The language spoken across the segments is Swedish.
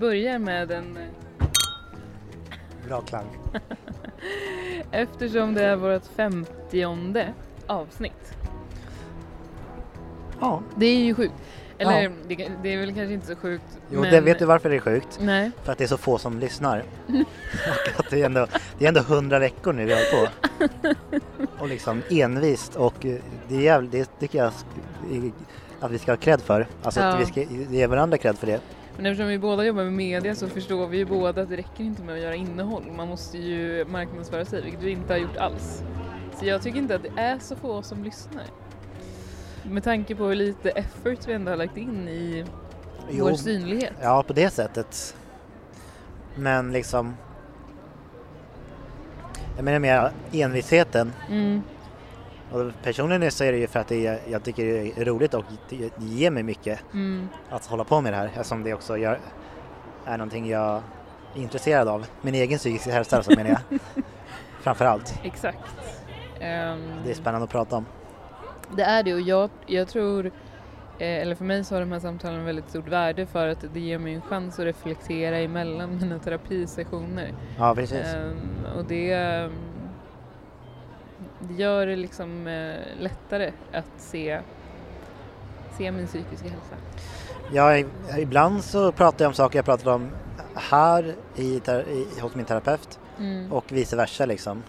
börjar med en... eh, Bra klang. Eftersom det är vårt femtionde avsnitt. Ja, Det är ju sjukt. Eller Ja. det, det är väl kanske inte så sjukt. jo, men... det vet du varför det är sjukt? Nej. För att det är så få som lyssnar. och att det är ändå, det är ändå hundra veckor nu vi har på. Och liksom envist och eh, det, är jävligt, det tycker jag att vi ska ha cred för. Alltså Ja. att vi ska ge varandra cred för det. Men eftersom vi båda jobbar med media så förstår vi ju båda att det räcker inte med att göra innehåll. Man måste ju marknadsföra sig, vilket vi inte har gjort alls. Så jag tycker inte att det är så få som lyssnar. Med tanke på hur lite effort vi ändå har lagt in i vår synlighet. Ja, på det sättet. Men liksom... Jag menar mer envisheten. Mm. Och personligen så är det ju för att det är, jag tycker det är roligt och det ger mig mycket Mm. att hålla på med det här eftersom det också gör, är någonting jag är intresserad av. Min egen psykiska hälsa så menar jag. Framför allt. Exakt. Ehm, Det är spännande att prata om. Det är det och jag, jag tror, eh, eller för mig så har de här samtalen väldigt stort värde för att det ger mig en chans att reflektera emellan mina terapisessioner. Ja, precis. Ehm, och det, ehm, det gör det liksom eh, lättare att se, se min psykiska hälsa. Ja, ibland så pratar jag om saker jag pratat om här i, i, hos min terapeut Mm. och vice versa liksom.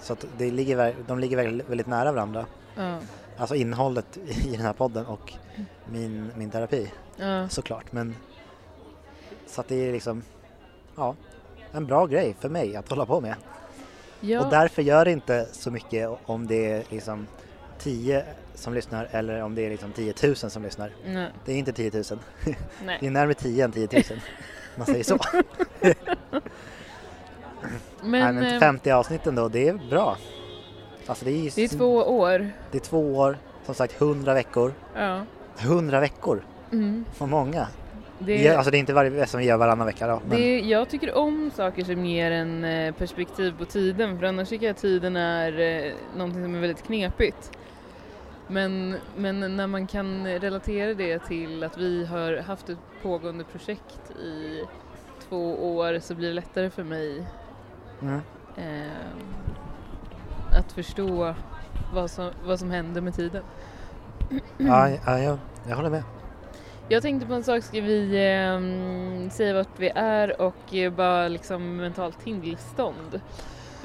Så att det ligger, de ligger väldigt, väldigt nära varandra. Ja. Alltså innehållet i den här podden och min, min terapi Ja. såklart. Men så att det är liksom, ja, en bra grej för mig att hålla på med. Ja. Och därför gör det inte så mycket om det är liksom 10 som lyssnar eller om det är liksom 10 000 som lyssnar. Nej. Det är inte 10 000. Det Nej. är närmare 10 än 10 000. Man säger så. Men, Nej, men eh, 50 avsnitt ändå, det är bra. Alltså det är, det är två år. det är två år, som sagt 100 veckor. Ja. 100 veckor, Mm. vad många. Det, Alltså det är inte varje som vi gör varannan vecka då. Men, Det, jag tycker om saker som ger en eh, perspektiv på tiden för annars tycker jag att tiden är eh, någonting som är väldigt knepigt. Men, men när man kan relatera det till att vi har haft ett pågående projekt i två år så blir det lättare för mig mm. eh, att förstå vad som, vad som händer med tiden. ja, ja, jag, jag håller med. Jag tänkte på en sak, ska vi ehm, säga vart vi är och eh, bara liksom mentalt tillstånd?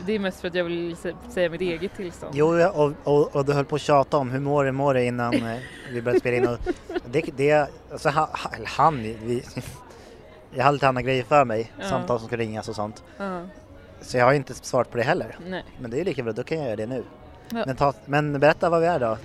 Det är mest för att jag vill sä- säga mitt eget tillstånd. Jo, och, och, och du höll på att tjata om hur mår du, mår du innan eh, vi började spela in. Och det, det, alltså, ha, ha, eller han, vi, jag hade lite andra grejer för mig, Ja. samtal som ska ringas och sånt. Ja, Så jag har inte svarat på det heller. nej. Men det är lika bra, då kan jag göra det nu. Ja. Men, ta, men berätta vad vi är då.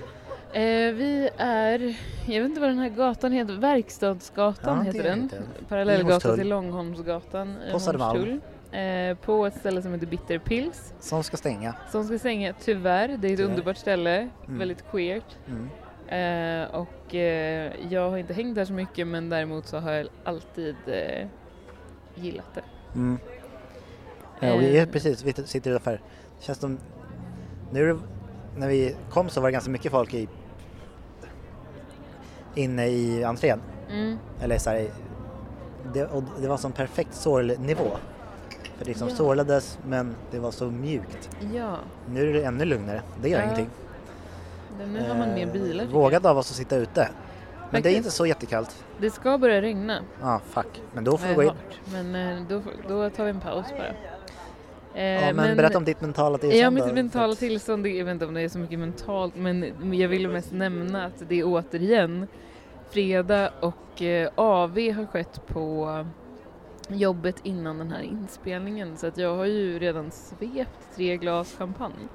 Eh, vi är, jag vet inte vad den här gatan heter, Verkstadsgatan Ja, heter den. heter den. I Parallellgata Hornstull. till Långholmsgatan i På Södermalm. Hornstull. Eh, på ett ställe som heter Bitterpils Som ska stänga. som ska stänga, tyvärr. Det är ett Tyvärr. underbart ställe, Mm. väldigt queert. Mm. Eh, och eh, jag har inte hängt där så mycket men däremot så har jag alltid eh, gillat det. Mm. Ja, vi är Eh. precis, vi sitter ungefär. Det känns som, nu när vi kom så var det ganska mycket folk i, inne i entrén. Mm. Eller så här, det, och det var som perfekt sorlnivå. För det liksom Ja. sorlades men det var så mjukt. Ja, Nu är det ännu lugnare, det gör Ja, ingenting. men nu har man mer Eh, bilar. tycker Vågad av oss att sitta ute. Men det är Faktiskt. inte så jättekallt. Det ska börja regna. Ja, ah, fuck. Men då får vi gå in. Men eh, då, då tar vi en paus bara. Eh, Ja, men, berätta om ditt mentala tillstånd Ja, mitt mentala tillstånd, jag vet inte om det är så mycket mentalt, men jag ville mest nämna att det är återigen fredag och eh, AV har skett på jobbet innan den här inspelningen så att jag har ju redan svept tre glas champagne.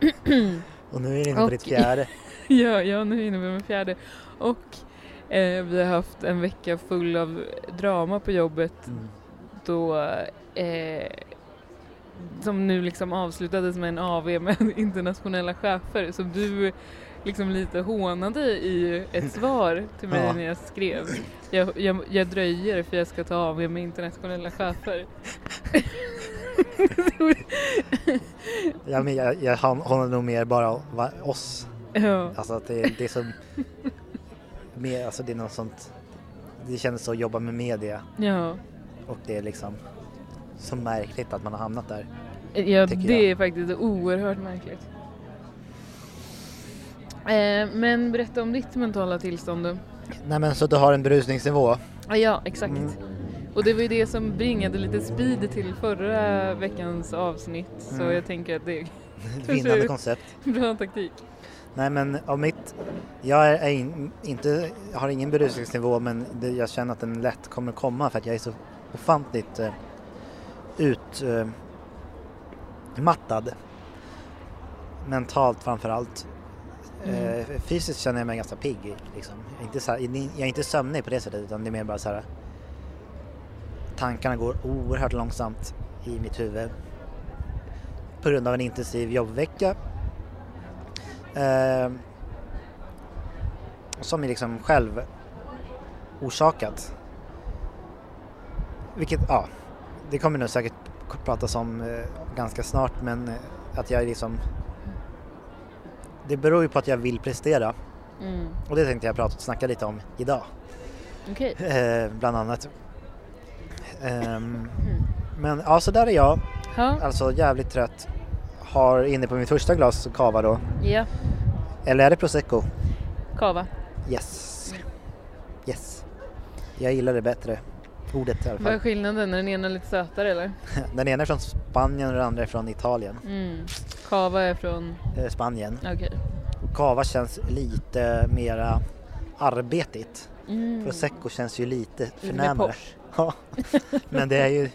Och nu är det inne på ditt fjärde. ja, jag är nu inne på min fjärde. Och eh, vi har haft en vecka full av drama på jobbet Mm. då eh, som nu liksom avslutades med en AV med internationella chefer som du liksom lite hånade i ett svar till mig Ja. när jag skrev. Jag, jag, jag dröjer för jag ska ta AV med internationella chefer. Ja, men jag, jag håller nog mer bara oss. ja. Alltså att det, det är som... mer, alltså det är något sånt... Det känns så att jobba med media. ja. Och det är liksom så märkligt att man har hamnat där. Ja, det jag. är faktiskt oerhört märkligt. Eh, men berätta om ditt mentala tillstånd då. Nej men så du har en berusningsnivå. Ja, exakt. Mm. Och det var ju det som bringade lite speed till förra veckans avsnitt. Så Mm. jag tänker att det är Vinnande koncept. bra taktik. Nej men av mitt, jag är in, inte, har ingen berusningsnivå men det, jag känner att den lätt kommer komma för att jag är så ofantligt eh, ut eh. Mentalt framför allt. Mm. Eh, fysiskt känner jag mig ganska pigg. Liksom. Jag, är inte så här, jag är inte sömnig på det sättet utan det är mer bara så här. Tankarna går oerhört långsamt i mitt huvud. På grund av en intensiv jobbvecka. Eh, som är liksom själv orsakat. Vilket, ja, det kommer nog säkert pratas om eh, ganska snart men eh, att jag liksom det beror ju på att jag vill prestera Mm. och det tänkte jag prata snacka lite om idag. Okej. Eh, bland annat. Mm. men ja, så där är jag. Ja. Alltså jävligt trött. Har inne på mitt första glas cava då. ja, Eller är det prosecco? kava. Yes. Yes. Jag gillar det bättre. Ordet i alla Vad är fall. skillnaden? Är den ena lite sötare eller? Den ena är från Spanien och den andra är från Italien. Mm. Kava är från... Eh, Spanien. Okej. Cava känns lite mera arbetigt. Mm. Prosecco känns ju lite förnämare. Ja, men det är ju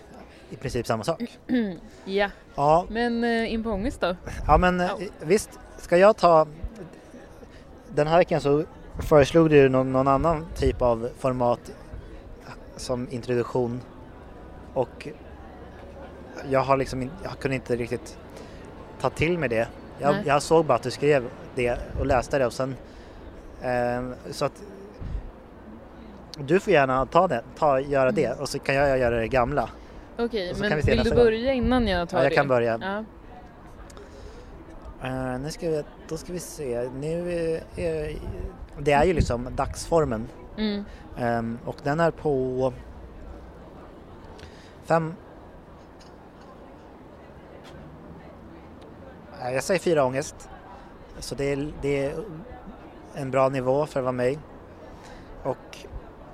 i princip samma sak. Ja, Ja, men eh, in på ångest då? ja men Ja. visst, ska jag ta... Den här veckan så föreslog du någon, någon annan typ av format som introduktion och jag har liksom jag kunde inte riktigt ta till mig det. Jag, jag såg bara att du skrev det och läste det och sen eh, så att du får gärna ta det, ta, göra det och så kan jag göra det gamla. Okej, så men vi vill du nästa gång. börja innan jag tar Ja, jag det? kan börja. Ja. Eh, nu ska vi, då ska vi se. Nu är, det är ju liksom dagsformen Mm. Um, och den är på fem... Jag säger fyra ångest. Så det är, det är en bra nivå för att vara mig. Och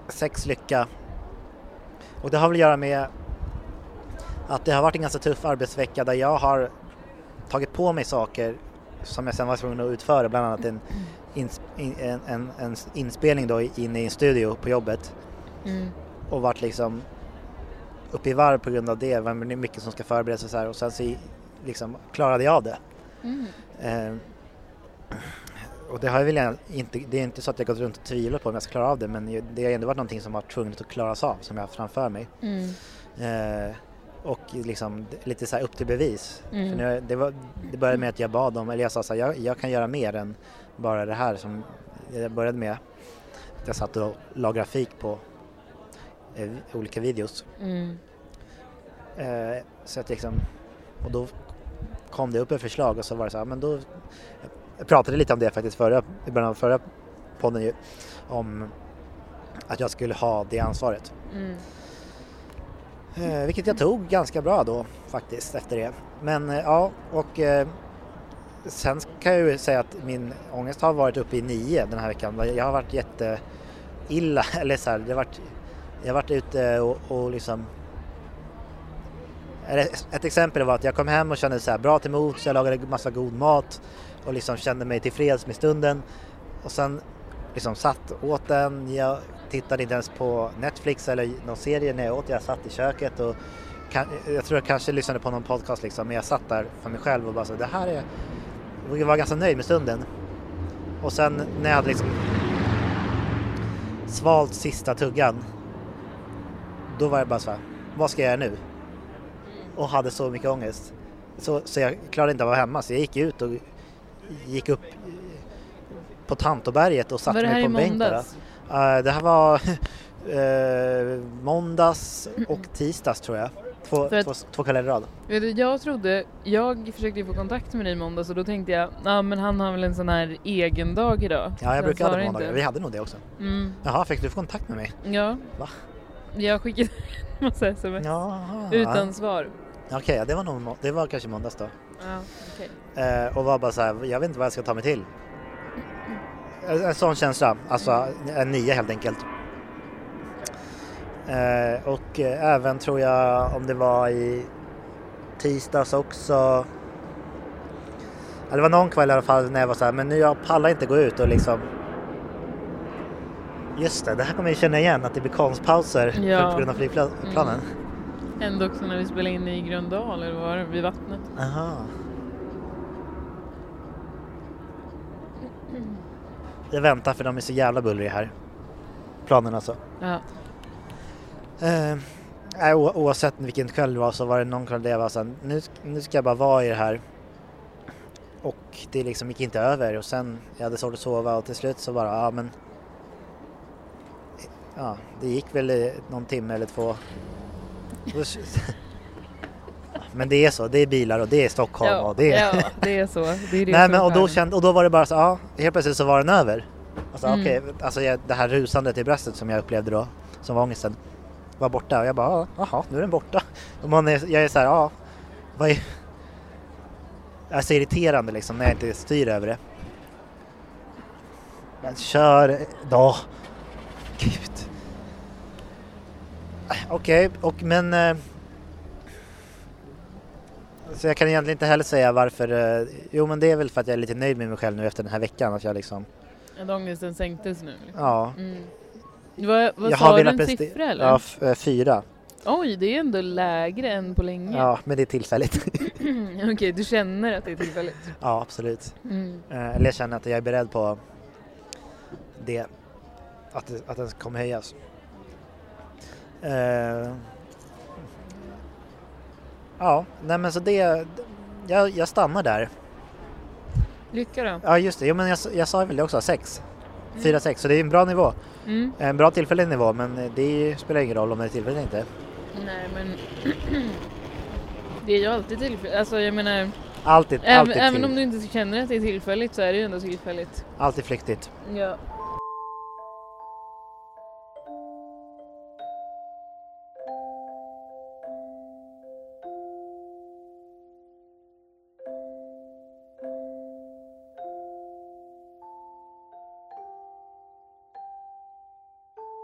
sex lycka. Och det har väl att göra med att det har varit en ganska tuff arbetsvecka där jag har tagit på mig saker som jag sen var tvungen att utföra, bland annat en, ins, in, en, en, en inspelning då inne i en studio på jobbet Mm. och varit liksom uppe i varv på grund av det. Det är mycket som ska förberedas och så här och sen så liksom klarade jag det. Mm. Eh, och det har jag väl inte, det är inte så att jag gått runt och tvivlat på om jag ska klara av det men det har ändå varit någonting som har tvunget att klaras av som jag har framför mig. Mm. Eh, och liksom lite så här upp till bevis. Mm. För nu, det, var, det började med att jag bad om, eller jag sa så här, jag, jag kan göra mer än bara det här som jag började med. Jag satt och la grafik på eh, olika videos. Mm. Eh, så att liksom, och då kom det upp ett förslag och så var det så här, men då jag pratade lite om det faktiskt förra, i början av förra podden ju, om att jag skulle ha det ansvaret. Mm. Eh, vilket jag tog ganska bra då faktiskt efter det. Men eh, ja, och eh, sen kan jag ju säga att min ångest har varit uppe i nio den här veckan. Jag har varit jätteilla, eller så här, det har varit, jag har varit ute och, och liksom ett exempel var att jag kom hem och kände så här bra till mods, jag lagade massa god mat och liksom kände mig tillfreds med stunden. Och sen liksom satt åt den, jag tittade inte ens på Netflix eller någon serie när jag åt, jag satt i köket och jag tror jag kanske lyssnade på någon podcast liksom, men jag satt där för mig själv och bara så det här är, jag var ganska nöjd med stunden. Och sen när jag hade liksom svalt sista tuggan, då var jag bara så här, vad ska jag göra nu? Och hade så mycket ångest. Så, så jag klarade inte av att vara hemma så jag gick ut och gick upp på Tantoberget och satte mig på en bänk bara. Eh, det här var eh, måndags och tisdags tror jag. Två, två, två i rad. Vet du, jag trodde, jag försökte få kontakt med dig i måndags och då tänkte jag, ja men han har väl en sån här egen dag idag. Ja, jag brukar ha det på måndagar. Vi hade nog det också. Mm, Jaha, fick du få kontakt med mig? ja. Jag skickade en massa sms Jaha. utan svar. Okej, ja, det var nog det var kanske måndags då. Ja, okej. Eh, och var bara så här, jag vet inte vad jag ska ta mig till. En, sån känsla, alltså en nia helt enkelt. Eh, och eh, även tror jag om det var i tisdags också. Det var någon kväll i alla fall när jag var så här, men nu jag pallar inte gå ut och liksom Just det, det här kommer jag känna igen att det blir konstpauser Ja. på grund av flygplanen. Hände också när vi spelade in i Gröndal eller var det, vid vattnet. Aha. Jag väntar för de är så jävla bullriga här. Planen alltså. Ja. Eh, oavsett vilken kväll det var så var det någon kväll där jag var så här, nu, nu ska jag bara vara i det här. Och det liksom gick inte över och sen jag hade svårt att sova och till slut så bara, ja men Ja, det gick väl någon timme eller två. Men det är så, det är bilar och det är Stockholm Ja, och det är... ja, det är så. Det är det Nej men och då, kände, och då var det bara så, ja, helt plötsligt så var den över. Alltså Mm. okej, alltså jag, det här rusandet i bröstet som jag upplevde då, som var ångesten, var borta och jag bara, ja, jaha, nu är den borta. Och man är, jag är så här, ja, vad är... Det är så irriterande liksom när jag inte styr över det. Men kör då! Gud. Okej, och men... Så jag kan egentligen inte heller säga varför. eh, Jo men det är väl för att jag är lite nöjd med mig själv nu efter den här veckan. Att jag liksom, Att ångesten sänktes nu. liksom. ja. Mm. Vad, vad jag sa du, en siffra eller? Ja, eh, fyra. Oj, det är ändå lägre än på länge. Ja, men det är tillfälligt. Okej, du känner att det är tillfälligt? ja, absolut. Mm. Eh, Eller jag känner att jag är beredd på det. Att, att den kommer höjas. Eh, Ja, nej men så det... Jag, jag stannar där. Lycka då. Ja just det, jo, men jag, jag sa väl det också, sex. Fyra, sex, så det är en bra nivå. Mm. En bra tillfällig nivå men det spelar ingen roll om det är tillfälligt eller inte. Nej men det är ju alltid tillfälligt. Alltså jag menar Alltid, även, alltid, även om du inte känner att det är tillfälligt så är det ju ändå tillfälligt. alltid flyktigt. Ja.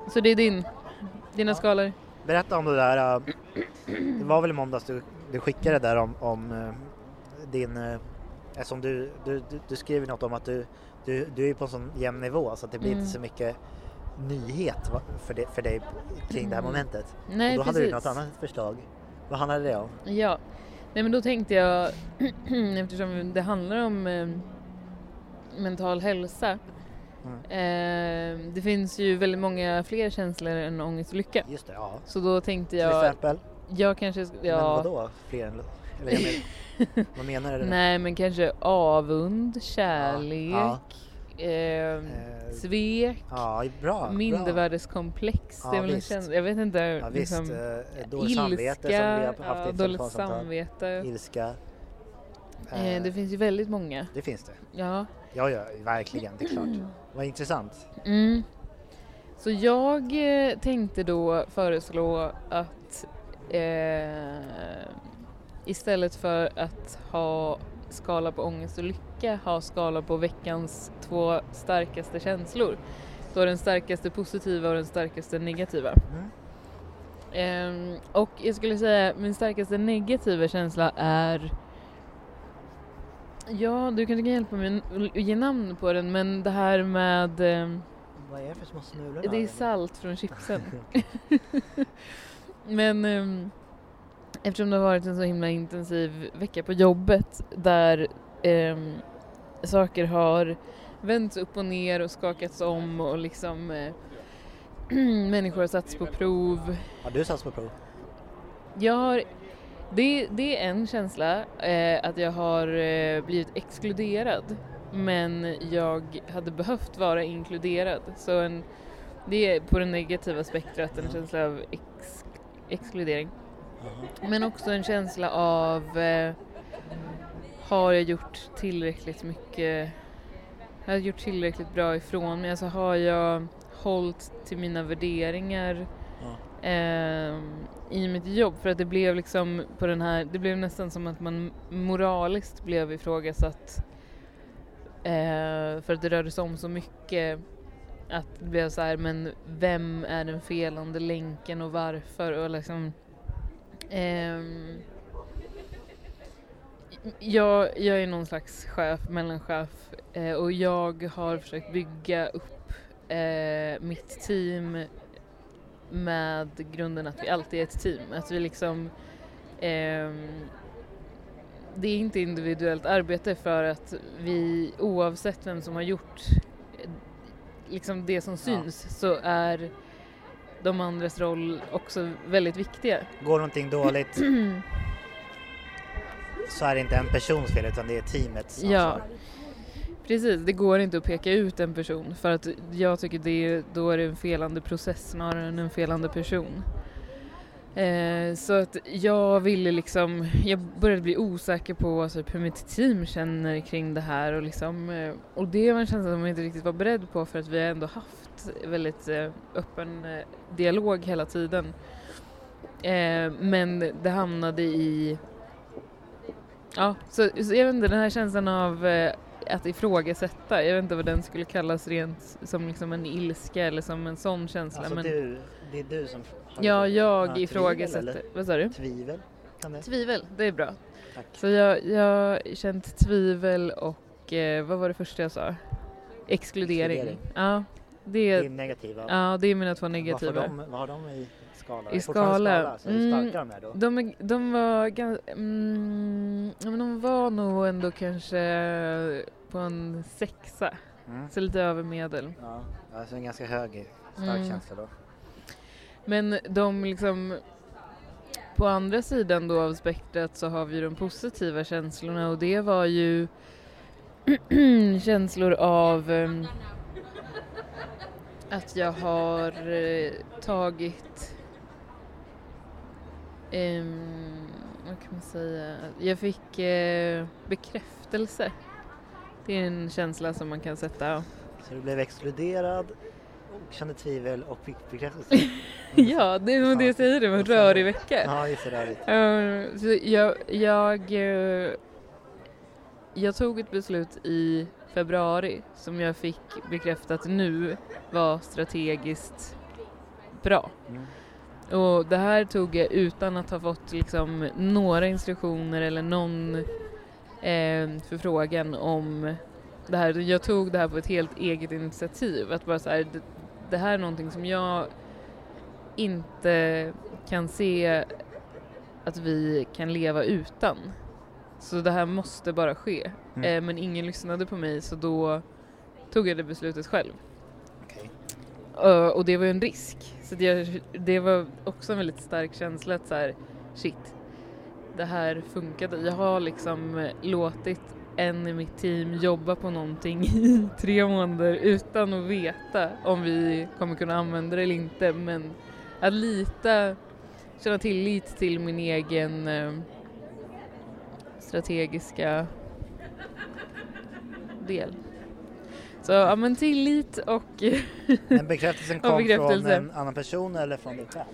Så det är din, dina Ja. skalor? Berätta om det där, äh, det var väl i måndags du, du skickade det där om, om äh, din, äh, eftersom du, du, du, skrev något om att du, du, du är på en sån jämn nivå så att det blir Mm. inte så mycket nyhet för, det, för dig kring det här Mm. momentet. Nej och då precis. hade du något annat förslag. Vad handlade det om? Ja, nej men då tänkte jag eftersom det handlar om eh, mental hälsa. Mm. Eh, det finns ju väldigt många fler känslor än ångest och lycka. Just det, ja. Så då tänkte Till jag, exempel? jag kanske, sk- Men ja, vadå fler än, eller jag menar, vad menar du? nej men kanske avund, kärlek, Ja, Eh, Eh, svek, ja bra. mindervärdeskomplex. det är Ja, väl en visst. känsla, jag vet inte. Ja, visst, liksom, eh, dåligt samvete som vi har haft ja, dåligt samvete. Ilska. Eh, Eh, det finns ju väldigt många. det finns det. Ja. Ja, ja, verkligen, det är klart. Vad intressant. Mm. Så jag eh, tänkte då föreslå att eh, istället för att ha skala på ångest och lycka ha skala på veckans två starkaste känslor. Då den starkaste positiva och den starkaste negativa. Mm. Ehm, och jag skulle säga min starkaste negativa känsla är Ja, du kanske kan hjälpa mig att ge namn på den men det här med ehm, Vad är det för små smulor? det är salt från chipsen. Men ehm, eftersom det har varit en så himla intensiv vecka på jobbet där ehm, saker har vänts upp och ner och skakats om och liksom eh, människor har satts på prov. Har du satts på prov? Jag har, det, det är en känsla, eh, att jag har eh, blivit exkluderad men jag hade behövt vara inkluderad. Så en, det är på det negativa spektrat en känsla av ex, exkludering. Men också en känsla av eh, har jag gjort tillräckligt mycket, har jag gjort tillräckligt bra ifrån mig? Alltså har jag hållit till mina värderingar? Eh, i mitt jobb för att det blev liksom på den här, det blev nästan som att man moraliskt blev ifrågasatt eh, för att det rörde sig om så mycket. Att det blev så här, men vem är den felande länken och varför? Och liksom ehm, jag, jag är någon slags chef, mellanchef eh, och jag har försökt bygga upp eh, mitt team med grunden att vi alltid är ett team. Att vi liksom ehm, det är inte individuellt arbete för att vi oavsett vem som har gjort liksom det som syns ja. så är de andras roll också väldigt viktiga. Går någonting dåligt så är det inte en persons fel utan det är teamets ansvar. Ja, precis. Det går inte att peka ut en person för att jag tycker det, då är det en felande process snarare än en felande person. Eh, så att jag ville liksom, jag började bli osäker på typ, hur mitt team känner kring det här och liksom, eh, och det var en känsla som jag inte riktigt var beredd på för att vi har ändå haft väldigt eh, öppen eh, dialog hela tiden. Eh, men det hamnade i, ja, så, så jag vet inte, den här känslan av eh, att ifrågasätta, jag vet inte vad den skulle kallas rent som liksom en ilska eller som en sån känsla. Alltså men... du, det är du som Ja, jag ja, ifrågasätter. Vad sa du? Tvivel? Det? Tvivel, det är bra. Tack. Så jag, jag har känt tvivel och eh, vad var det första jag sa? Exkludering. Exkludering. Ja, det, är negativa. Ja, det är mina två negativa. Vad, de, vad har de i skala? I skala? Mm, de är då? De, är, de var ganska, mm, men de var nog ändå kanske på en sexa. Mm. Så lite över medel. Ja, alltså en ganska hög, stark mm. känsla då. Men de liksom på andra sidan då av spektrat så har vi de positiva känslorna och det var ju känslor av um, att jag har uh, tagit um, vad kan man säga? Jag fick uh, bekräftelse. Det är en känsla som man kan sätta. Så du blev exkluderad och kände tvivel och fick bekräftelse. ja, det är det jag säger, det var en rörig vecka. Ja, just det, uh, så jag, jag, uh, jag tog ett beslut i februari som jag fick bekräftat nu var strategiskt bra. Mm. Och det här tog jag utan att ha fått liksom några instruktioner eller någon eh, förfrågan om det här. Jag tog det här på ett helt eget initiativ. Att bara så här, det här är någonting som jag inte kan se att vi kan leva utan. Så det här måste bara ske. Mm. Eh, men ingen lyssnade på mig så då tog jag det beslutet själv. Okay. Uh, och det var ju en risk. Så det, det var också en väldigt stark känsla att så här, shit, det här funkade. Jag har liksom låtit en i mitt team jobba på någonting i tre månader utan att veta om vi kommer kunna använda det eller inte. Men att lita, känna tillit till min egen eh, strategiska del. Så ja men tillit och Men bekräftelsen kom bekräftelse. från en annan person eller från dig själv?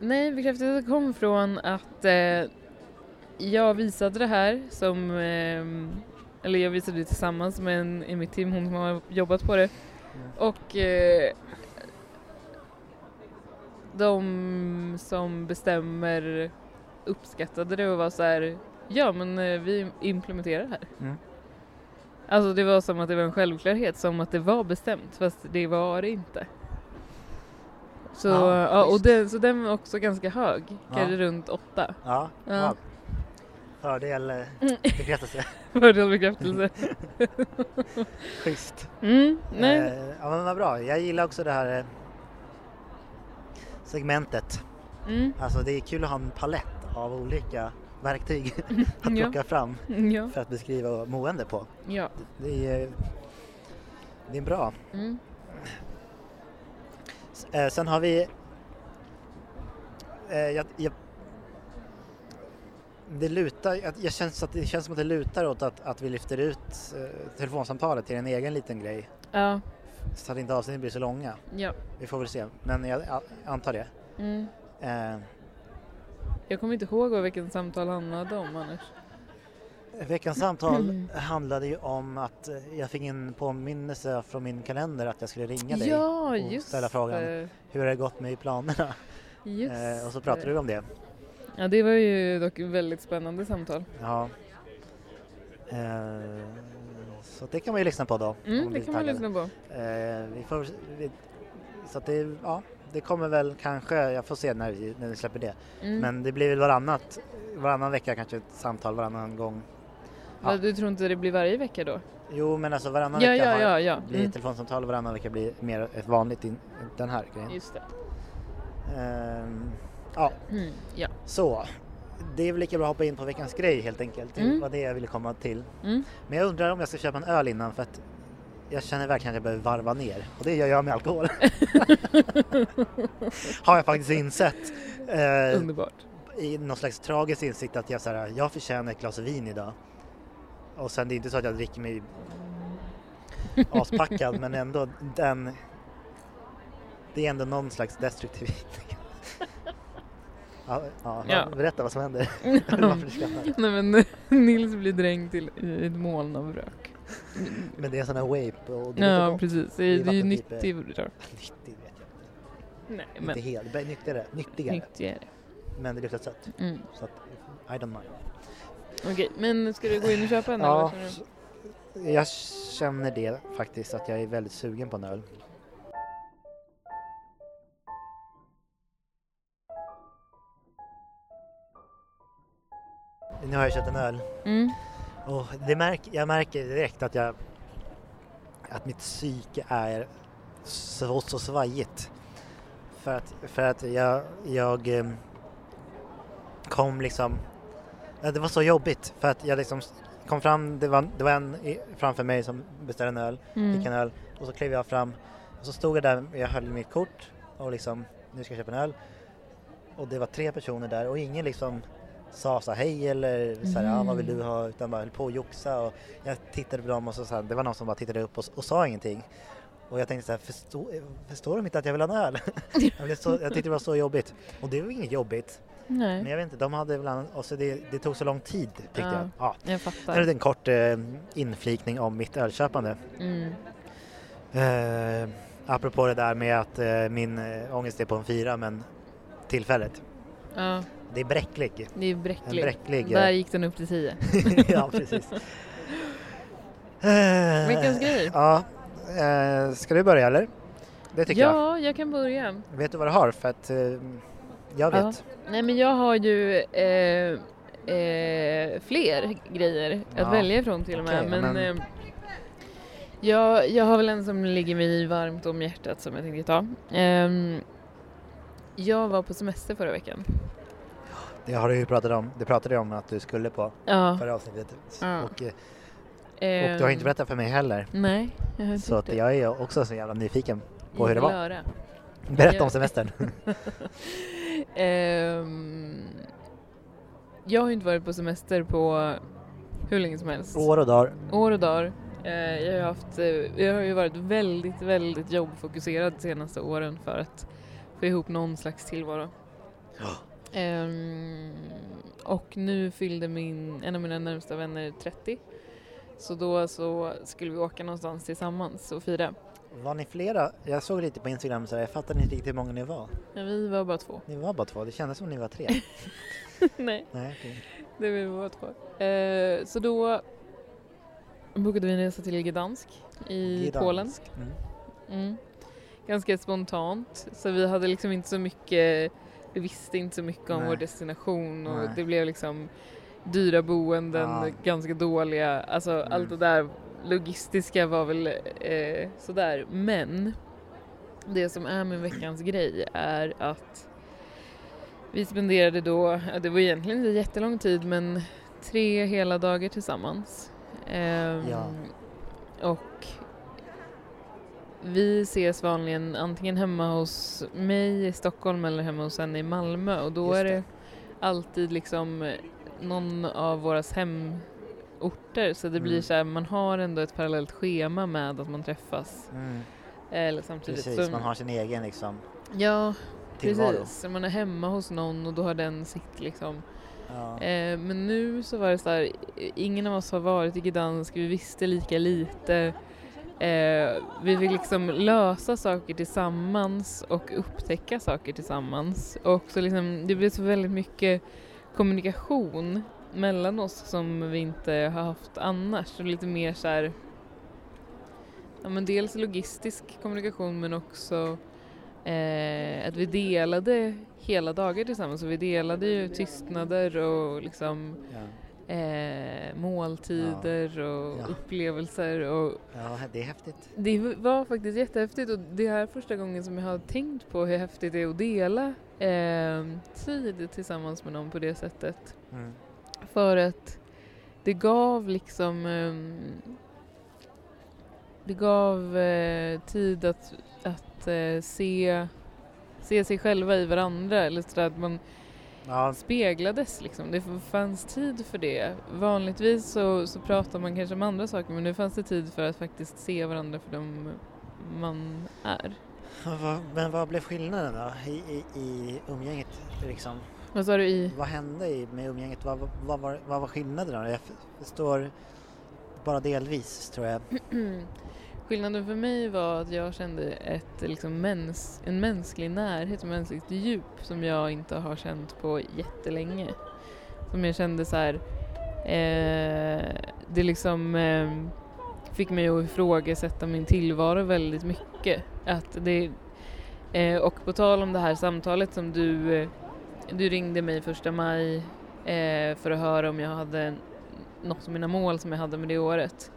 Nej, bekräftelsen kom från att eh, jag visade det här som eh, eller jag visade det tillsammans med en i mitt team, hon som har jobbat på det. Mm. Och eh, de som bestämmer uppskattade det och var så här, ja men eh, vi implementerar det här. Mm. Alltså det var som att det var en självklarhet, som att det var bestämt fast det var det inte. Så, ja, ja och den, så den var också ganska hög, ja. kanske runt åtta. Ja, ja. Fördel eh, bekräftelse. Fördel bekräftelse. Schysst. Mm, nej. Eh, ja men vad bra. Jag gillar också det här eh, segmentet. Mm. Alltså det är kul att ha en palett av olika verktyg att plocka ja. fram ja. för att beskriva mående på. Ja. Det, är, det är bra. Mm. Sen har vi jag, jag det lutar, jag känns att det känns som att det lutar åt att, att vi lyfter ut eh, telefonsamtalet till en egen liten grej. Ja. Så att inte avsnitten blir så långa. Ja. Vi får väl se, men jag antar det. Mm. Eh, Jag kommer inte ihåg vad veckans samtal handlade om annars. veckans samtal handlade ju om att jag fick en påminnelse från min kalender att jag skulle ringa dig. Ja, och just ställa frågan. det. Hur har det gått med planerna? Just Eh, och så pratade det. vi om det. Ja, det var ju dock ett väldigt spännande samtal. Ja. Eh, så det kan man ju lyssna på då. Mm, det kan man lyssna på. Eh, vi får, vi, så att det, ja, det kommer väl kanske, jag får se när vi, när vi släpper det. Mm. Men det blir väl varannat, varannan vecka kanske ett samtal, varannan gång. Ja. Du tror inte det blir varje vecka då? Jo men alltså varannan Ja, vecka ja, ja, blir Mm. telefonsamtal och varannan vecka blir mer ett vanligt, in, den här grejen. Just det. Ehm, ja, Mm. Ja. så. Det är väl lika bra att hoppa in på veckans grej helt enkelt. Det Mm. var det jag ville komma till. Mm. Men jag undrar om jag ska köpa en öl innan för att jag känner verkligen att jag behöver varva ner och det gör jag med alkohol. Har jag faktiskt insett. Eh, Underbart. I någon slags tragisk insikt att jag, så här, jag förtjänar ett glas vin idag. Och sen det är inte så att jag dricker mig aspackad men ändå den det är ändå någon slags destruktivitet. ja, ja, Ja. Berätta vad som händer. Nej men Nils blir dränkt till, i ett moln av rök. Men det är här vape och det Ja luktar precis, det är, det är ju vattenpipe. nyttig vet jag Nej inte. men Inte helt, nyttigare, nyttigare. nyttigare. Men det luktar sött. Mm. Så att, I don't mind. Okej, men ska du gå in och köpa en Ja, känner du? jag känner det faktiskt att jag är väldigt sugen på en öl. Nu har jag köpt en öl Mm. Och det märk, jag märker direkt att jag att mitt psyke är så, så svajigt. För att, för att jag, jag em, kom liksom, det var så jobbigt för att jag liksom kom fram, det var, det var en framför mig som beställde en öl, Mm. fick en öl och så klev jag fram och så stod jag där, jag höll mitt kort och liksom nu ska jag köpa en öl och det var tre personer där och ingen liksom sa så här, hej eller så här, ja, vad vill du Mm. ha utan bara höll på att joxa och jag tittade på dem och så, så här, det var någon som bara tittade upp och, och sa ingenting och jag tänkte så här, förstår, förstår de inte att jag vill ha en öl? jag, blev så, jag tyckte det var så jobbigt och det var inget jobbigt men Nej, jag vet inte, de hade väl och så det, det tog så lång tid tyckte Ja. jag. Ja. jag fattar. det en kort eh, inflikning om mitt ölköpande. Mm. Eh, apropå det där med att eh, min eh, ångest är på en fyra men tillfället. Ja, Det är bräcklig. det är En bräcklig. bräcklig. Där eh, gick den upp till 10. ja, precis. Eh, Veckans grej. Ja, eh, ska du börja eller? Det tycker jag. Ja, jag kan börja. Vet du vad du har? För att eh, jag Ja. vet. Nej men jag har ju eh, eh, fler grejer Ja. att välja ifrån till och med. Okej, men men- Eh, jag, jag har väl en som ligger mig varmt om hjärtat som jag tänkte ta. Ehm, jag var på semester förra veckan. Det har du ju pratat om. Det pratade du om att du skulle på Ja. förra avsnittet. Ja. Och, eh, och du har inte berättat för mig heller. Nej, jag har inte Så att jag är också så jävla nyfiken på Jag hur det var. höra. Berätta Jag- om semestern. Ehm, jag har ju inte varit på semester på hur länge som helst. År och dagar. År och dagar. Eh, jag, har haft, eh, jag har ju varit väldigt, väldigt jobbfokuserad de senaste åren för att få ihop någon slags tillvaro. Ehm, och nu fyllde min, en av mina närmsta vänner 30. Så då så skulle vi åka någonstans tillsammans och fira. Var ni flera? Jag såg lite på Instagram så jag fattade inte riktigt hur många ni var. Ja, vi var bara två. Ni var bara två, det kändes som ni var tre. Nej, Nej, okej. det var vi bara två. Eh, så då bokade vi en resa till Gdansk i Gdansk. Polen. Mm. Mm. Ganska spontant, så vi hade liksom inte så mycket, vi visste inte så mycket om Nej. vår destination och Nej. det blev liksom dyra boenden, Ja. ganska dåliga, alltså Mm. allt det där logistiska var väl eh, sådär. Men det som är med veckans grej är att vi spenderade då, det var egentligen inte jättelång tid men tre hela dagar tillsammans. Ehm, Ja. Och vi ses vanligen antingen hemma hos mig i Stockholm eller hemma hos henne i Malmö och då Just är det. det alltid liksom någon av våras hemorter så det blir Mm. så här, man har ändå ett parallellt schema med att man träffas. Mm. Eller samtidigt Precis, så, man har sin egen liksom. Ja, tillvaro. Precis, man är hemma hos någon och då har den sitt liksom. Ja. Eh, men nu så var det så här, ingen av oss har varit i Gdansk, vi visste lika lite. Eh, vi fick liksom lösa saker tillsammans och upptäcka saker tillsammans. Och så liksom, det blev så väldigt mycket kommunikation mellan oss som vi inte har haft annars. Och lite mer så här, ja men dels logistisk kommunikation men också eh, att vi delade hela dagar tillsammans. Och vi delade ju tystnader och liksom Ja eh, måltider och Ja. upplevelser. Och ja, det är häftigt. det var faktiskt jättehäftigt och det här är första gången som jag har tänkt på hur häftigt det är att dela eh, tid tillsammans med någon på det sättet. Mm. För att det gav liksom ehm, det gav eh, tid att, att eh, se, se sig själva i varandra eller så att man Ja, speglades liksom. Det fanns tid för det. Vanligtvis så, så pratar man kanske om andra saker men nu fanns det tid för att faktiskt se varandra för dem man är. men vad blev skillnaden då i, i, i umgänget? Liksom? Vad sa du i? Vad hände i, med umgänget? Vad, vad, vad, var, vad var skillnaden då? Jag förstår bara delvis tror jag. Skillnaden för mig var att jag kände ett, liksom, mäns, en mänsklig närhet och mänskligt djup som jag inte har känt på jättelänge. Som jag kände så här, eh, det liksom eh, fick mig att ifrågasätta min tillvaro väldigt mycket. Att det, eh, och på tal om det här samtalet som du, eh, du ringde mig första maj eh, för att höra om jag hade något av mina mål som jag hade med det året.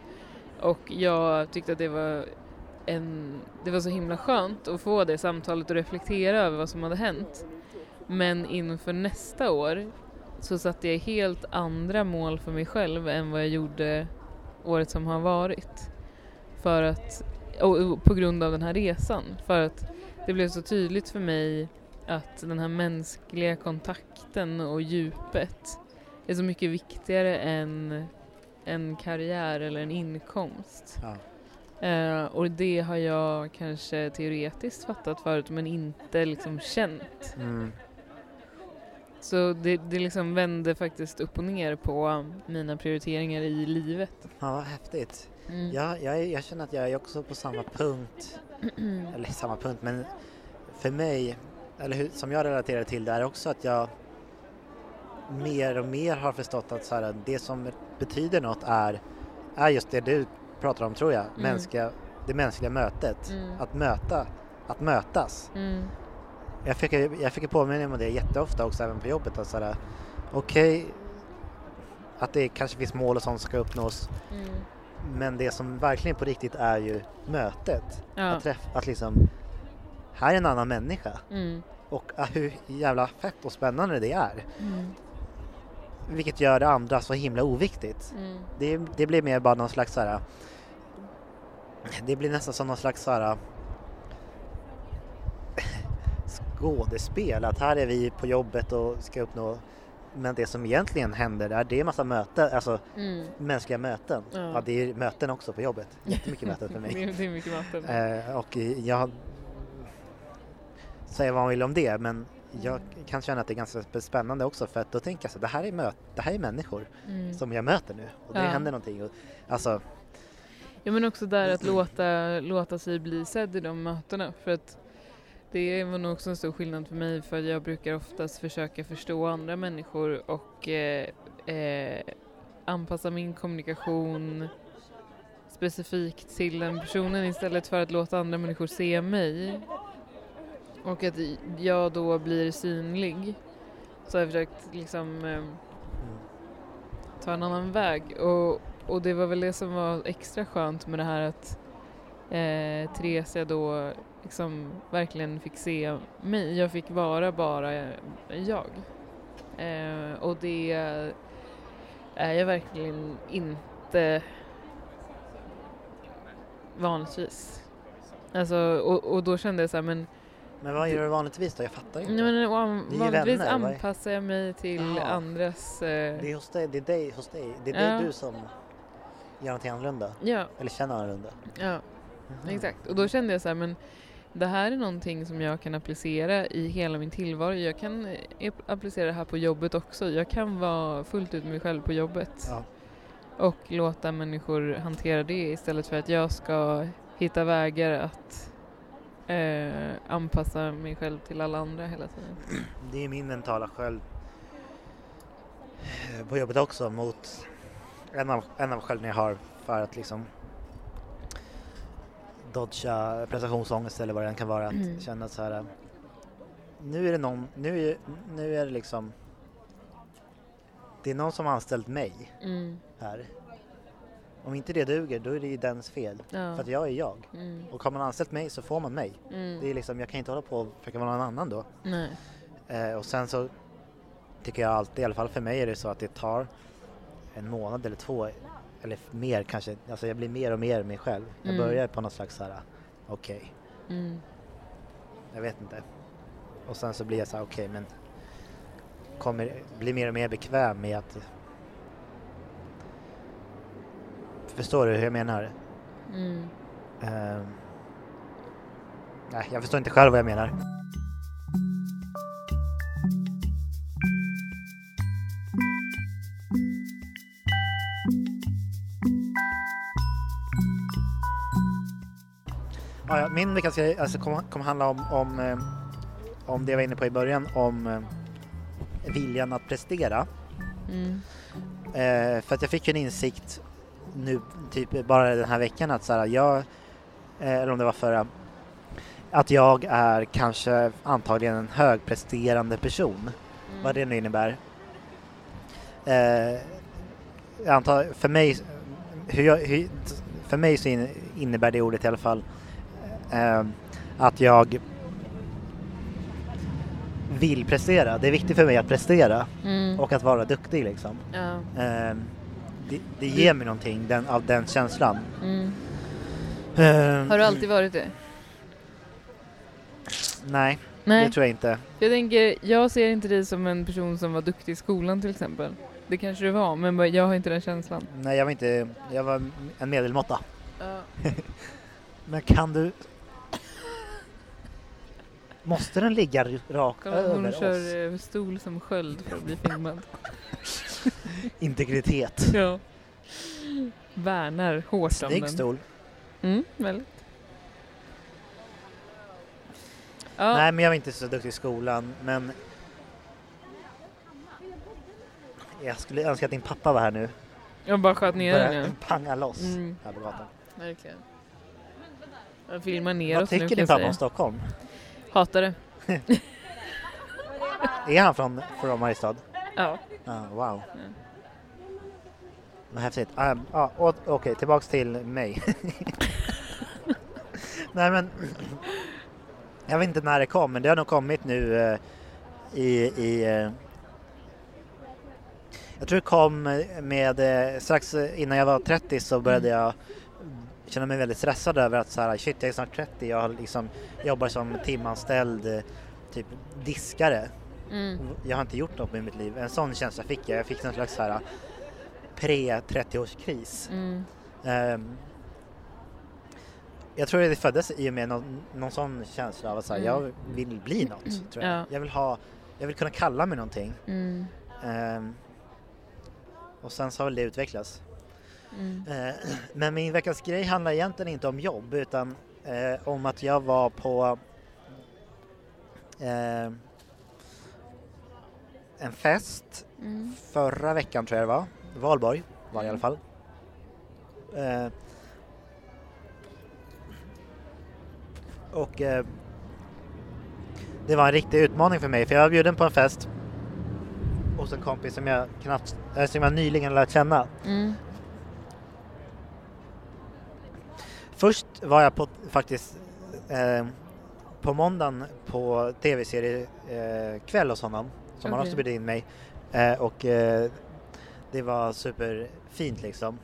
Och jag tyckte att det var, en, det var så himla skönt att få det samtalet och reflektera över vad som hade hänt. Men inför nästa år så satte jag helt andra mål för mig själv än vad jag gjorde året som har varit. För att, och, på grund av den här resan. För att det blev så tydligt för mig att den här mänskliga kontakten och djupet är så mycket viktigare än en karriär eller en inkomst. Ja. Eh, och det har jag kanske teoretiskt fattat förut men inte liksom känt. Mm. Så det, det liksom vände faktiskt upp och ner på mina prioriteringar i livet. ja, vad häftigt. Mm. Ja, jag, jag känner att jag är också på samma punkt, eller samma punkt, men för mig, eller hur, som jag relaterar till det är också att jag mer och mer har förstått att så här, det som betyder något är, är just det du pratar om tror jag, Mm. mänskliga, det mänskliga mötet. Mm. Att möta, att mötas. Mm. Jag fick, jag fick påminna om det jätteofta också även på jobbet. Att okej, att det kanske finns mål och sånt som ska uppnås. Mm. Men det som verkligen på riktigt är ju mötet. Ja. Att träffa, att liksom, här är en annan människa. Mm. Och ah, hur jävla fett och spännande det är. Mm. Vilket gör det andra så himla oviktigt. Mm. Det, det blir mer bara någon slags så här. Det blir nästan som någon slags så här. Skådespel, att här är vi på jobbet och ska uppnå men det som egentligen händer där det är massa möten, alltså Mm. mänskliga möten. Ja. Ja. det är möten också på jobbet, jättemycket möten för mig. Det är- det är mycket möten. Eh, och jag säger vad man vill om det men jag kan känna att det är ganska spännande också för att då tänker jag så det här är, möt, det här är människor Mm. som jag möter nu och det Ja. händer någonting. Och, alltså, Ja men också där att låta, låta sig bli sedd i de mötena. För att det var nog också en stor skillnad för mig för jag brukar oftast försöka förstå andra människor och eh, eh, anpassa min kommunikation specifikt till den personen istället för att låta andra människor se mig. Och att jag då blir synlig. Så har jag försökt liksom eh, ta en annan väg. Och, och det var väl det som var extra skönt med det här att eh, Theresia då liksom verkligen fick se mig. Jag fick vara bara jag. Eh, och det är jag verkligen inte vanligtvis. Alltså, och, och då kände jag så här, men, men vad gör du vanligtvis då? Jag fattar inte. nej, men är vanligtvis vänner, anpassar jag mig till Jaha. andras... Eh, Det är hos dig, det är dig, hos dig. Det är Ja. dig du som gör någonting annorlunda. ja, Eller känner annorlunda. ja. Mhm. Exakt, och då kände jag så här, men det här är någonting som jag kan applicera i hela min tillvaro. Jag kan eh, applicera det här på jobbet också. Jag kan vara fullt ut mig själv på jobbet. Ja. Och låta människor hantera det istället för att jag ska hitta vägar att eh, anpassa mig själv till alla andra hela tiden. Det är min mentala sköld eh, på jobbet också mot en av, en av skölden jag har för att liksom dodga prestationsångest eller vad det än kan vara. Att Mm. känna så här. Nu är det någon, nu är, nu är det liksom det är någon som har anställt mig Mm. här. Om inte det duger då är det ju dens fel. Ja. För att jag är jag. Mm. Och har man anställt mig så får man mig. Mm. Det är liksom, jag kan inte hålla på och försöka vara någon annan då. Eh, och sen så tycker jag alltid, i alla fall för mig är det så att det tar en månad eller två eller mer kanske, alltså jag blir mer och mer mig själv. Jag Mm. börjar på något slags så här, okej, Mm. jag vet inte. Och sen så blir jag så här, okej men kommer, blir mer och mer bekväm med att Förstår du hur jag menar? Mm. Nej, jag förstår inte själv vad jag menar. Ja, min veckans grej alltså, kommer kommer handla om, om, eh, om det jag var inne på i början, om eh, viljan att prestera. Mm. Eh, för att jag fick ju en insikt nu, typ bara den här veckan att så här, jag, eh, eller om det var förra, att jag är kanske antagligen en högpresterande person, vad det nu innebär. Eh, antar, för mig, hur jag, hur, för mig så in, innebär det ordet i alla fall eh, att jag vill prestera. Det är viktigt för mig att prestera Mm. och att vara duktig liksom. Ja. Eh, det, det ger mig någonting den, av den känslan. Mm. Eh, Har du alltid varit det? Nej, Nej. det tror jag inte. Jag tänker, jag ser inte dig som en person som var duktig i skolan till exempel. Det kanske du var, men jag har inte den känslan. Nej, jag var inte, jag var en medelmåtta. Ja. Men kan du... Måste den ligga rakt över hon oss? kör eh, stol som sköld för att bli filmad. Integritet. Ja. Värnar hårt om den. stol. Mm, väldigt. Ja, Nej, men jag var inte så duktig i skolan, men... Jag skulle önska att din pappa var här nu. jag bara sköt ner den ja. panga loss Mm. här på gatan. Verkligen. Jag filmar ner Vad oss nu tycker kan din pappa säga. om Stockholm? Hatar det. Är han från, från Mariestad? Ja. Ah, wow. Mm. Vad häftigt. Ah, ah, Okej, tillbaks till mig. Nej men, jag vet inte när det kom, men det har nog kommit nu eh, i, i eh, jag tror det kom med, eh, strax innan jag var 30 så började Mm. jag känna mig väldigt stressad över att så här, shit jag är snart 30, jag har liksom, jobbar som timanställd eh, typ diskare Mm. jag har inte gjort något med mitt liv. En sån känsla fick jag. Jag fick någon slags så här pre-30-årskris. Mm. Ehm, jag tror det föddes i och med någon, någon sån känsla av att så här, Mm. jag vill bli något. Tror jag. Ja. jag vill ha, jag vill kunna kalla mig någonting. Mm. Ehm, och sen så har väl det utvecklats. Mm. Eh, men min veckans grej handlar egentligen inte om jobb utan eh, om att jag var på eh, en fest Mm. förra veckan tror jag det var. Valborg var i alla fall. Eh, och eh, det var en riktig utmaning för mig för jag var bjuden på en fest hos en kompis som jag, knappt, äh, som jag nyligen lärt känna. Mm. Först var jag på faktiskt eh, på måndagen på tv-serie eh, hos honom som han Okej. också bjöd in mig eh, och eh, det var superfint liksom.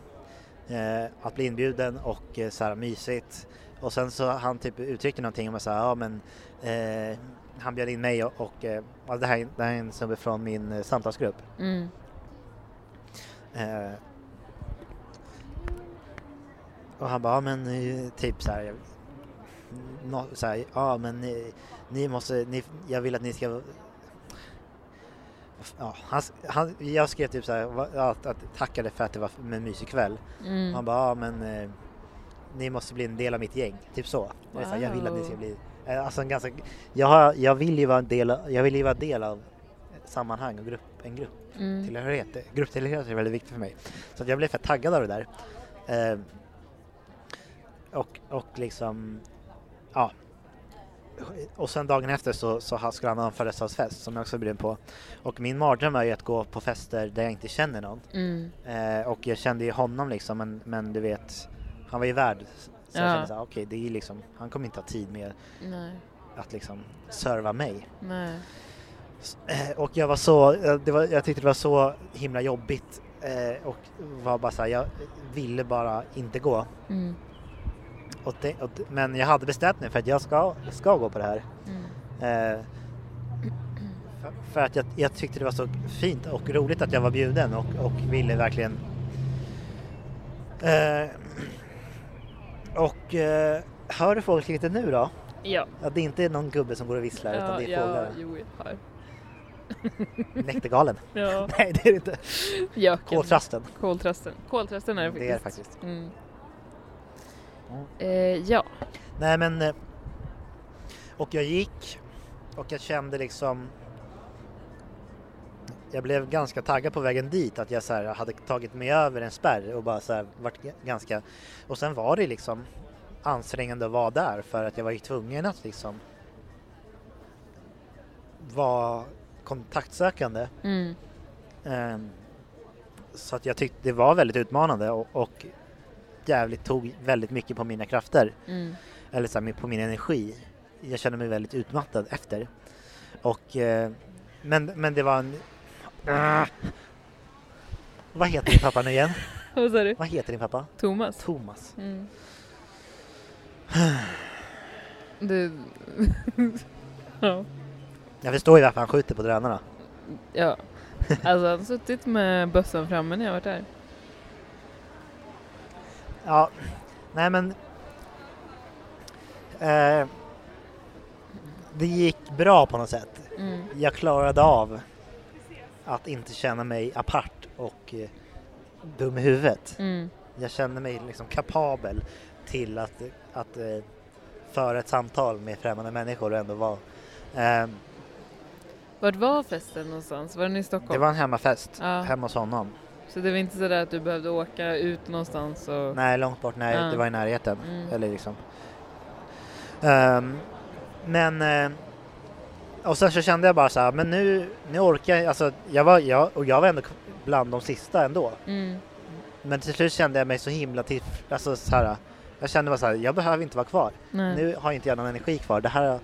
Eh, att bli inbjuden och eh, så här mysigt. Och sen så han typ uttryckte någonting om att ja men eh, han bjöd in mig och, och eh, ja, det, här, det här är en snubbe från min eh, samtalsgrupp. Mm. Eh, och han bara, ja, men typ så här, nå, så här, ja men ni, ni måste, ni, jag vill att ni ska Ja, han, han, jag skrev typ så här, att, att tackade för att det var en mysig kväll. Mm. Han bara, ja men eh, ni måste bli en del av mitt gäng, typ så. Är så här, jag vill att ni ska Wow. bli, eh, alltså en ganska, jag, har, jag vill ju vara en del, av- jag vill ju vara del av sammanhang och grupp, en grupp Mm. tillhörighet. Grupptillhörighet är väldigt viktigt för mig. Så att jag blev fett taggad av det där. Eh, och, och liksom, ja. Och sen dagen efter så, så skulle han ha en födelsedagsfest som jag också bjöd på. Och min mardröm är ju att gå på fester där jag inte känner någon. Mm. Eh, och jag kände ju honom liksom, men, men du vet, han var ju värd. Så jag Ja. kände såhär, okej, det är liksom, han kommer inte ha tid med Nej, att liksom serva mig. nej. S- eh, Och jag var så, eh, det var, jag tyckte det var så himla jobbigt eh, och var bara såhär, jag ville bara inte gå. Mm. Och det, och, men jag hade bestämt mig för att jag ska, ska gå på det här. Mm. Eh, för, för att jag, jag tyckte det var så fint och roligt att jag var bjuden och, och ville verkligen eh, och eh, hör du lite nu då? Ja. Ja, det är inte någon gubbe som går och visslar utan Ja, det är ja, fåglar. jo, jag har. Näktergalen. Ja. Nej det är det inte. Koltrasten. Koltrasten. Koltrasten är det faktiskt. Det är det faktiskt. Mm. Mm. Ja. Nej men eh, och jag gick och jag kände liksom jag blev ganska taggad på vägen dit att jag så här hade tagit mig över en spärr och bara så här varit ganska och sen var det liksom ansträngande att vara där för att jag var ju tvungen att liksom vara kontaktsökande. Mm. Ehm, så att jag tyckte det var väldigt utmanande och, och jävligt tog väldigt mycket på mina krafter Mm. eller så här, på min energi. Jag kände mig väldigt utmattad efter. Och, eh, men, men det var en... Ah. Vad heter din pappa nu igen? Vad sa du? Vad heter din pappa? Thomas? Thomas. Mm. Du... ja. Jag förstår ju varför han skjuter på drönarna. ja. Alltså han har suttit med bössan framme när jag varit där. Ja, nej men... Eh, det gick bra på något sätt. Mm. Jag klarade av att inte känna mig apart och eh, dum i huvudet. Mm. Jag kände mig liksom kapabel till att, att eh, föra ett samtal med främmande människor och ändå vara... Eh, Vart var festen någonstans? Var den i Stockholm? det var en hemmafest Ja. hemma hos honom. Så det var inte sådär att du behövde åka ut någonstans och... Nej, långt bort. Nej, Ja. det var i närheten. Mm. Eller liksom. Ehm, men... Eh, och sen så kände jag bara så här, men nu, nu orkar jag, alltså jag var, jag, och jag var ändå bland de sista ändå. Mm. Men till slut kände jag mig så himla till, alltså så här, jag kände bara så här, jag behöver inte vara kvar. Nej. Nu har inte jag någon energi kvar. Det här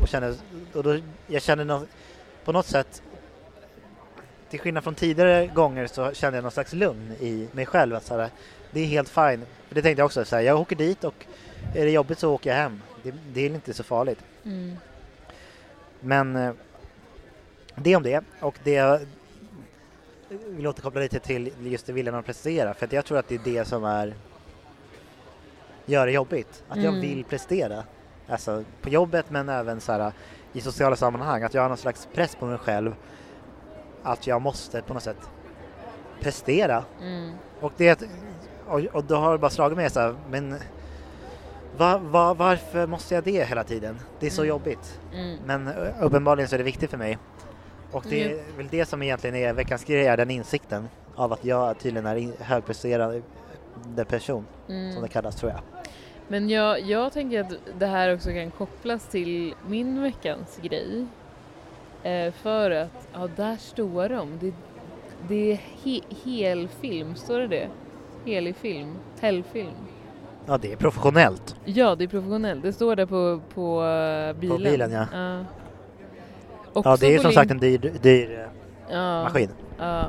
och kände, och då, jag kände nå- på något sätt till skillnad från tidigare gånger så kände jag någon slags lugn i mig själv. Att så här, det är helt fine. Det tänkte jag också, så här, jag åker dit och är det jobbigt så åker jag hem. Det, det är inte så farligt. Mm. Men eh, det om det. Och det jag vill återkoppla lite till just det viljan att prestera. För att jag tror att det är det som är gör det jobbigt. Att jag Mm. vill prestera. Alltså på jobbet men även så här, i sociala sammanhang. Att jag har någon slags press på mig själv. Att jag måste på något sätt prestera. Mm. Och, det, och, och då har det bara slagit mig så här, men va, va, varför måste jag det hela tiden? Det är så Mm. jobbigt. Mm. Men uppenbarligen så är det viktigt för mig. Och det är väl det som egentligen är veckans grej, är den insikten av att jag tydligen är högpresterande person, som Mm. det kallas tror jag. Men jag, jag tänker att det här också kan kopplas till min veckans grej. Eh, för att, ja där står de. Det, det är he, helfilm, står det det? Helig film? Helgfilm? Ja, det är professionellt. Ja, det är professionellt. Det står där på, på eh, bilen. bilen, ja. ja. Ja, det är på som sagt en dyr, dyr eh, ja, maskin. Ja,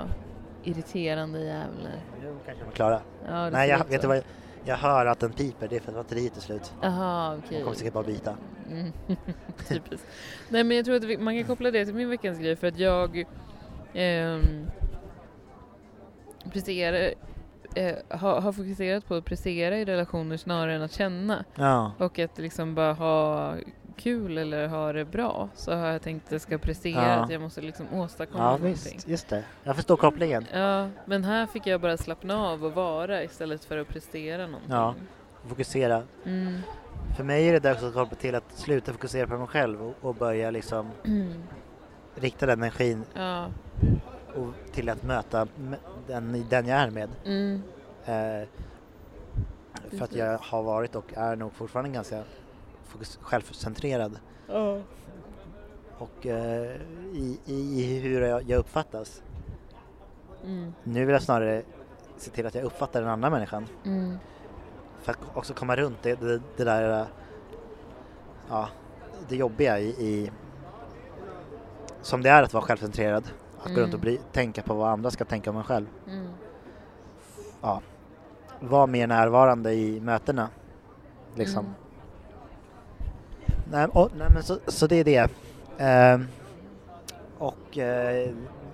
irriterande jävlar. Jo, kanske de klarar. Ja, det Nej, jag, vet du vad? Jag hör att den piper, det är för att batteriet är slut. Jaha, okej. Jag kommer säkert bara byta. Mm. Typiskt. Nej men jag tror att man kan koppla det till min veckans grej för att jag ehm, presterar eh, har, har fokuserat på att prestera i relationer snarare än att känna. Ja. Och att liksom bara ha kul eller ha det bra så har jag tänkt att jag ska prestera, Ja. att jag måste liksom åstadkomma ja, någonting. visst. Just det. Jag förstår kopplingen. Ja, men här fick jag bara slappna av och vara istället för att prestera någonting. Ja. Fokusera. Mm. För mig är det dags att koppla till att sluta fokusera på mig själv och, och börja liksom Mm. rikta den energin Ja. och till att möta den, den jag är med. Mm. Eh, för att jag har varit och är nog fortfarande ganska fokus- självcentrerad Ja. och eh, i, i, i hur jag, jag uppfattas. Mm. Nu vill jag snarare se till att jag uppfattar den andra människan Mm. För att också komma runt det, det, det där eh, ja, det jobbiga i, i som det är att vara självcentrerad. Att gå runt och Mm. bry, tänka på vad andra ska tänka om en själv. Mm. Ja, vara mer närvarande i mötena. Liksom. Mm. Nej, och, nej men så, så det är det. Ehm, och eh,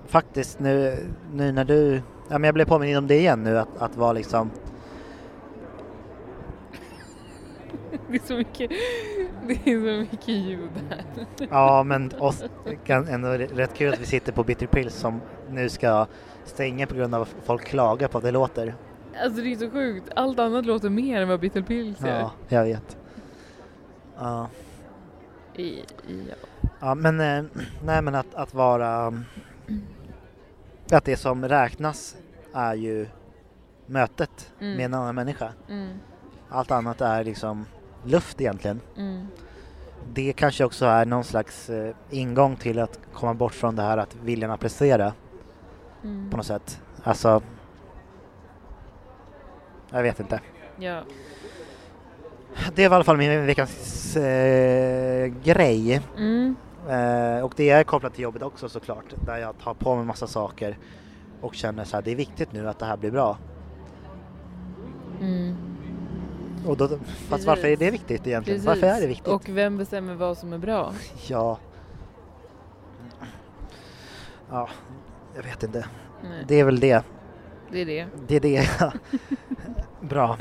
faktiskt nu, nu när du, ja men jag blev påminn om det igen nu att, att vara liksom, Det är så mycket, det är så mycket ljud här. ja men oss, ändå rätt kul att vi sitter på Bitter Pills som nu ska stänga på grund av att folk klagar på att det låter. Alltså det är så sjukt, allt annat låter mer än vad Bittle Pills gör. Ja, jag vet. Ja, I, ja. ja men eh, nej men att, att vara, att det som räknas är ju mötet Mm. med en annan människa. Mm. Allt annat är liksom luft egentligen. Mm. Det kanske också är någon slags eh, ingång till att komma bort från det här att viljan att prestera Mm. på något sätt. Alltså, jag vet inte. Ja. Det var i alla fall min veckans eh, grej. Mm. Eh, och det är kopplat till jobbet också såklart, där jag tar på mig massa saker och känner så här, det är viktigt nu att det här blir bra. Mm. Och då, fast varför är det viktigt egentligen? Precis. Varför är det viktigt? Och vem bestämmer vad som är bra? Ja. Ja, jag vet inte. Nej, Det är väl det. det är det. Det är det. Bra.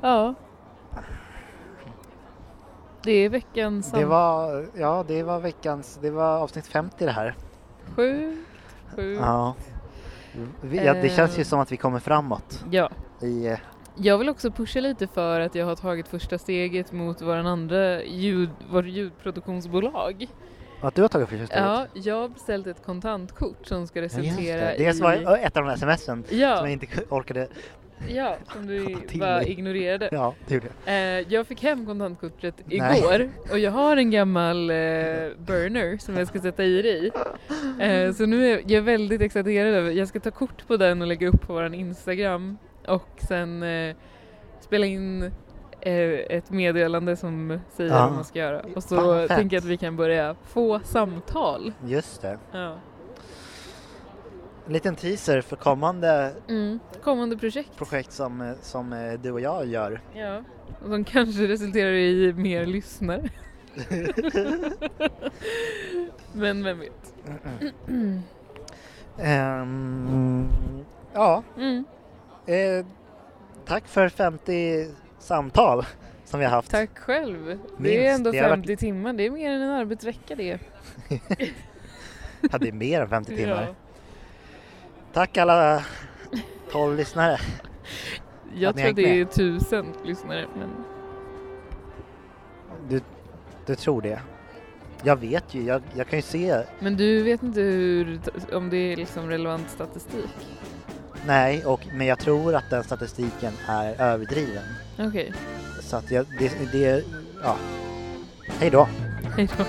Ja. Det är veckans Det var, ja, det var veckans, det var avsnitt 50 det här. Sjukt, sjukt. Ja. Vi, ja, det känns ju Eh. som att vi kommer framåt Ja. i, eh, Jag vill också pusha lite för att jag har tagit första steget mot våran andra ljud, vårt ljudproduktionsbolag. att du har tagit första steget. Ja, jag har beställt ett kontantkort som ska Ja, just resultera det. Det var i... ett av de här smsen som Ja, jag inte orkade. ja, som du bara ignorerade. Ja, det gjorde jag. Eh, jag fick hem kontantkortet Nej. igår och jag har en gammal eh, burner som jag ska sätta i det i. Eh, så nu är jag väldigt exalterad över, jag ska ta kort på den och lägga upp på våran Instagram och sen eh, spela in eh, ett meddelande som säger Ja. vad man ska göra. Och så Fan, tänker jag att vi kan börja få samtal. Just det. Ja. En liten teaser för kommande Mm. Kommande projekt. projekt som, som eh, du och jag gör. Ja. Och som kanske resulterar i mer lyssnare. Men vem vet. Ehm, ja, Mm. Eh, tack för 50 samtal som vi har haft. Tack själv. Det Minst. är ändå Det har 50 timmar, det är mer än en arbetsvecka det. Ja, det är mer än 50 timmar. Ja. Tack alla 12 lyssnare. Jag tror det är tusen lyssnare. Men... Du, du tror det? Jag vet ju, jag, jag kan ju se. men du vet inte hur, om det är liksom relevant statistik? Nej, och, men jag tror att den statistiken är överdriven. Okej, Så att jag, det, det ja. Hej då. hej då.